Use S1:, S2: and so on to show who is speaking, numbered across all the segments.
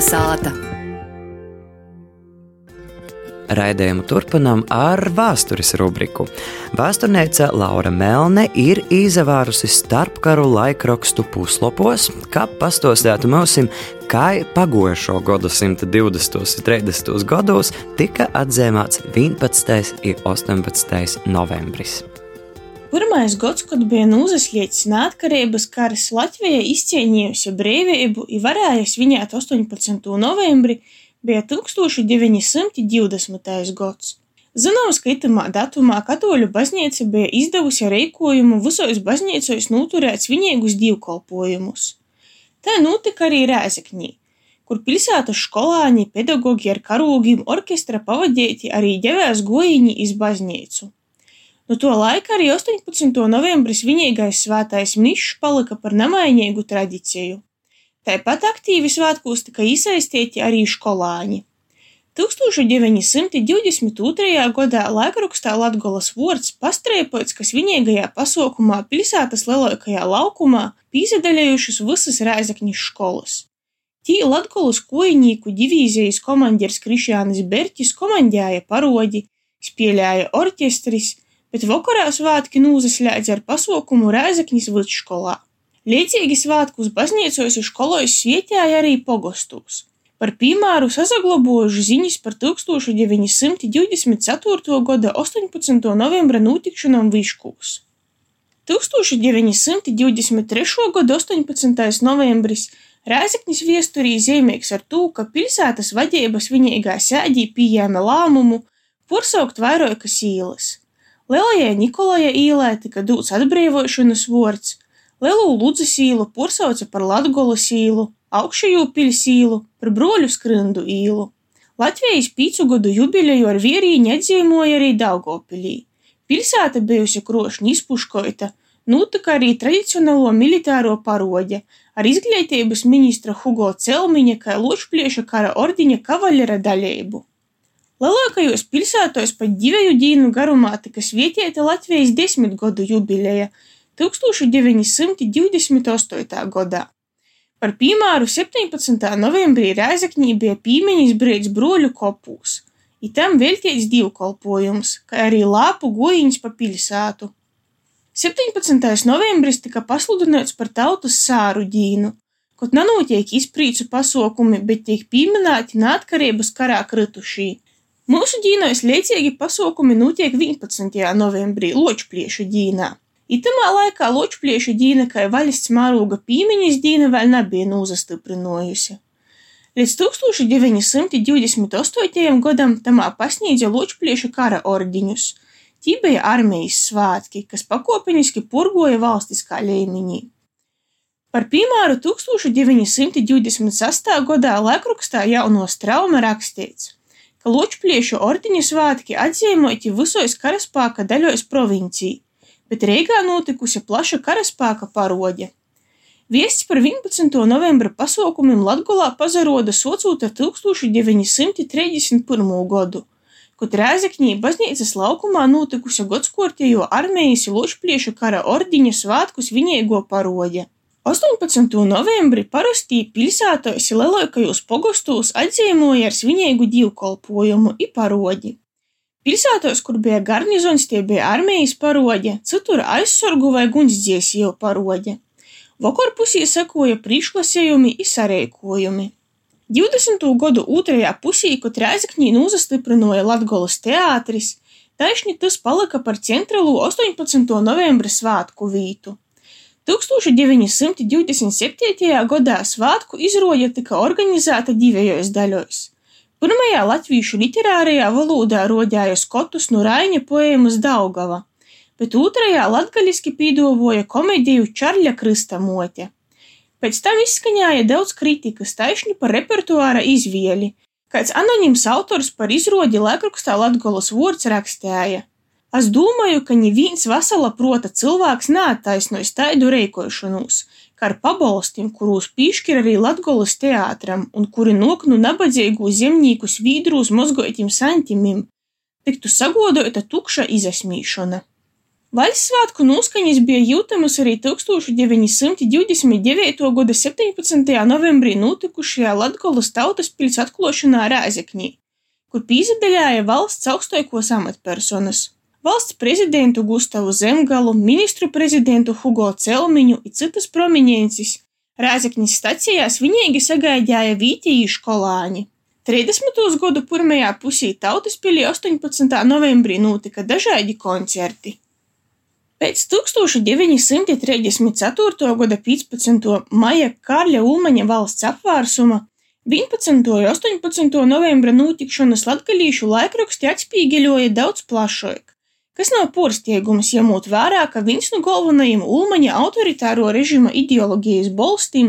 S1: Kalnasāta.
S2: Raidījumu turpinām ar vēstures rubriku. Vēsturniece Laura Melne ir izavārusi starpkaru laikrakstu puslapos, kā pastostētu mums, kā pagojušo gadsimta 20. un 30. gados tika atzīmēts 11. un 18. novembris.
S3: Pirmais gads, kad bija nozaslēgts neatkarības karas, Latvija izcīnījusi brīvību un varēja svinēt 18. novembri, bija 1920. gads. Zināms, ka itamā datumā katoļu baznīca bija izdevusi rīkojumu visos baznīcos noturēt svinīgus dievkalpojumus. Tā notika arī Rēzekņī, kur pilsētas skolāņi, pedagogi ar karūgiem orkestra pavadīti arī ģevēs gojiņi iz baznīcu. No to laika arī 18. novembris vienīgais svētais mišs palika par nemainīgu tradiciju. Tāpat aktīvi svētkos tika iesaistīti arī skolāņi. 1922. gadā laikrakstā Latgolas vārds pastrēpots, kas vienīgajā pasaukumā pilsētas lielākajā laukumā pīsadaļējušas visas Rēzakņas skolas. Tī Latgolas kojinīku divīzijas komandieris Krišjānis Berķis komandēja parodi, spēlēja orķestris, bet vakarā svētki nūzaslēdz ar pasaukumu Rēzakņas vidusskolā. Līdzīgi svētkus baznīcos un skolos svietēja arī pogostūs. Par piemēru sazaglobojuši ziņas par 1924. gada 18. novembra notikšanām Viškūs. 1923. gada 18. novembris Rēzeknis viesturī zīmīgs ar to, ka pilsētas vadības vienīgā sēdī pieņēma lēmumu pursaukt vairākas īles. Lielajai Nikolaja īlē tika dots atbrīvošanas vārds, Lielu Ludzas īlu pursauca par Latgolas īlu, augšējo piļs īlu, par broļu skrindu īlu. Latvijas pīcu gadu jubileju ar vierīņu atzīmoja arī Daugopilī. Pilsēta bijusi krošņi izpuškoita, notika arī tradicionālo militāro parodja ar izglītības ministra Hugo Celmiņa kā Ločplieša kara ordiņa kavaļera daļību. Lielākajos pilsētos pat divu dienu garumā tika svietieta Latvijas desmitgadu jubileja 1928. gadā. Par piemēru 17. novembrī Rēzakņī bija pīmeņas brīdis broļu kopūs, itam veltīts divkolpojums, kā arī lāpu gojiņas pa pilsētu. 17. novembris tika pasludināts par tautas sāru dīnu, kaut nenotiek izprīcu pasaukumi, bet tiek pieminēti neatkarības karā kritušī. Mūsu dīnos liecīgi pasaukumi notiek 11. novembrī Ločpliešu dīnā. Itamā laikā Ločpliešu dīna kā vaļsts mārūga pīmiņas dīna vēl nebija nūzastiprinojusi. Līdz 1928. gadam tamā pasniedza Ločpliešu kara ordiņus. Tī bija armijas svātki, kas pakopeniski purgoja valstiskā līmenī. Par piemēru 1926. gadā laikrakstā jauno strauma rakstīts, ka Ločpliešu ordiņa svātki atzīmoti visos karaspāka daļos provincijā bet Reigā notikusi plaša karaspēka parodja. Viests par 11. novembra pasaukumiem Latgolā pazaroda socūt ar 1931. gadu, kad Rēzekņī baznīcas laukumā notikusi godskortējo armijas lošpliešu kara ordiņa svātkus viņēgo parodja. 18. novembrī parastī pilsētos lielākajos pogostos atzīmoja ar svinīgu divkolpojumu i parodi. Pilsētos, kur bija garnizons, tie bija armijas parodja, citur aizsargu vai gunsdziesīju parodja. Vakarpusī sekoja priekšlasējumi i sareikojumi. 20. gadu otrajā pusī, kad Rēzakņī nozastiprinoja Latgolas teātris, taisni tas palika par centrālo 18. novembra svātku vītu. 1927. gadā svātku izroja tika organizēta divējos daļos. Pirmajā latviešu literārajā valodā rodēja skotus no Raņa poēmas Daugava, bet otrajā latgaliski pīdavoja komēdiju Čarļa Krista mote. Pēc tam izskaņāja daudz kritikas taisni par repertuāra izvieli. Kāds anonims autors par izrodi laikrakstā Latgolas vārds rakstēja. Es domāju, ka neviens vesela prota cilvēks neattaisnojas taidu reikošanos, kā ar pabalstiem, kurus piešķir arī Latgolas teātram un kuri nok no nabadzīgu zemnieku svīdru uz mozgoitim santimim, tiktu sagodota tukša izasmīšana. Vaļas svētku noskaņas bija jūtamas arī 1929. gada 17. novembrī notikušajā Latgolas tautas pils atklošanā Rēzekņī, kur pīzadaļāja valsts augstākos amatpersonas - valsts prezidentu Gustavu Zemgalu, ministru prezidentu Hugo Celmiņu un citas prominences. Rēzekņas stacijās viņīgi sagaidīja vītīgi skolāņi. 30. gadu pirmajā pusī tautas pilī 18. novembrī notika dažādi koncerti. Pēc 1934. gada 15. maija Kārļa Ulmaņa valsts apvērsuma 11. un 18. novembra notikšanas latgalīšu laikraksti atspīgeļoja daudz plašāk, kas nav porsteigums, ņemot vērā, ka viens no galvenajiem Ulmaņa autoritāro režima ideoloģijas bolstīm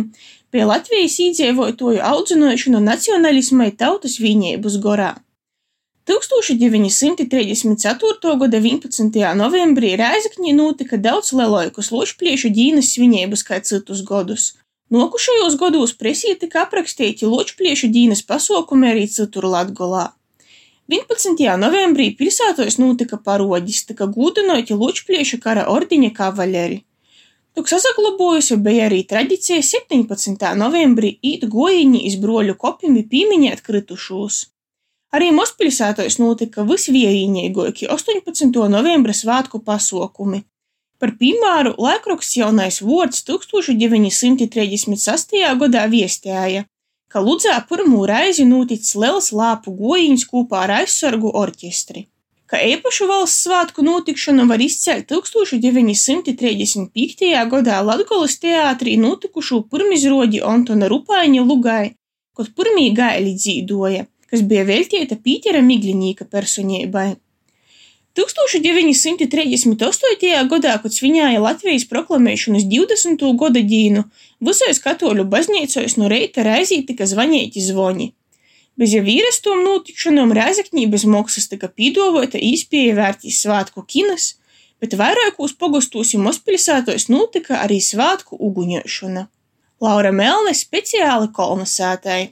S3: bija Latvijas iedzīvotāju audzināšana nacionālismai tautas vienības gorā. 1934. gada 11. novembrī Rēzakņī notika daudz lielākus lošpliešu ģīnas svinības kā citus gadus. Nokušajos gados presī tika aprakstīti ločpliešu ģīnas pasaukumi arī citur Latgolā. 11. novembrī pilsētos notika parodis, tika gūdinoti ločpliešu kara ordiņa kavaleri. Tuk sasaglabojusi bija arī tradicija 17. novembrī īt gojiņi iz broļu kopimi pīmiņēt kritušos. Arī Mospilsētos notika visviejīņīgākie 18. novembra svētku pasaukumi. Par piemēru laikraksts jaunais vārds 1936. gadā viestēja, ka Ludzā pirmo reizi noticis liels lāpu gojiņš kopā ar aizsargu orķestri. Kā īpašu valsts svētku notikšanu var izcelt 1935. gadā Latgolas teātrī notikušo pirmizrodi Antona Rupaiņa lugai, kad pirmī gaili dzīdoja kas bija veltīta Pītera Miglinīka personībai. 1938. gadā, kad svinēja Latvijas proklamēšanas 20. gada dīnu, visos katoļu baznīcos no reita reizī tika zvanīti zvoni. Bez jau vīrastom notikšanām Rēzakņī bez maksas tika pīdovota īspēja vērtīs svātku kinas, bet vairākos pogostos un mazpilsētos notika arī svātku uguņošana. Laura Melne speciāli kolonizētāji.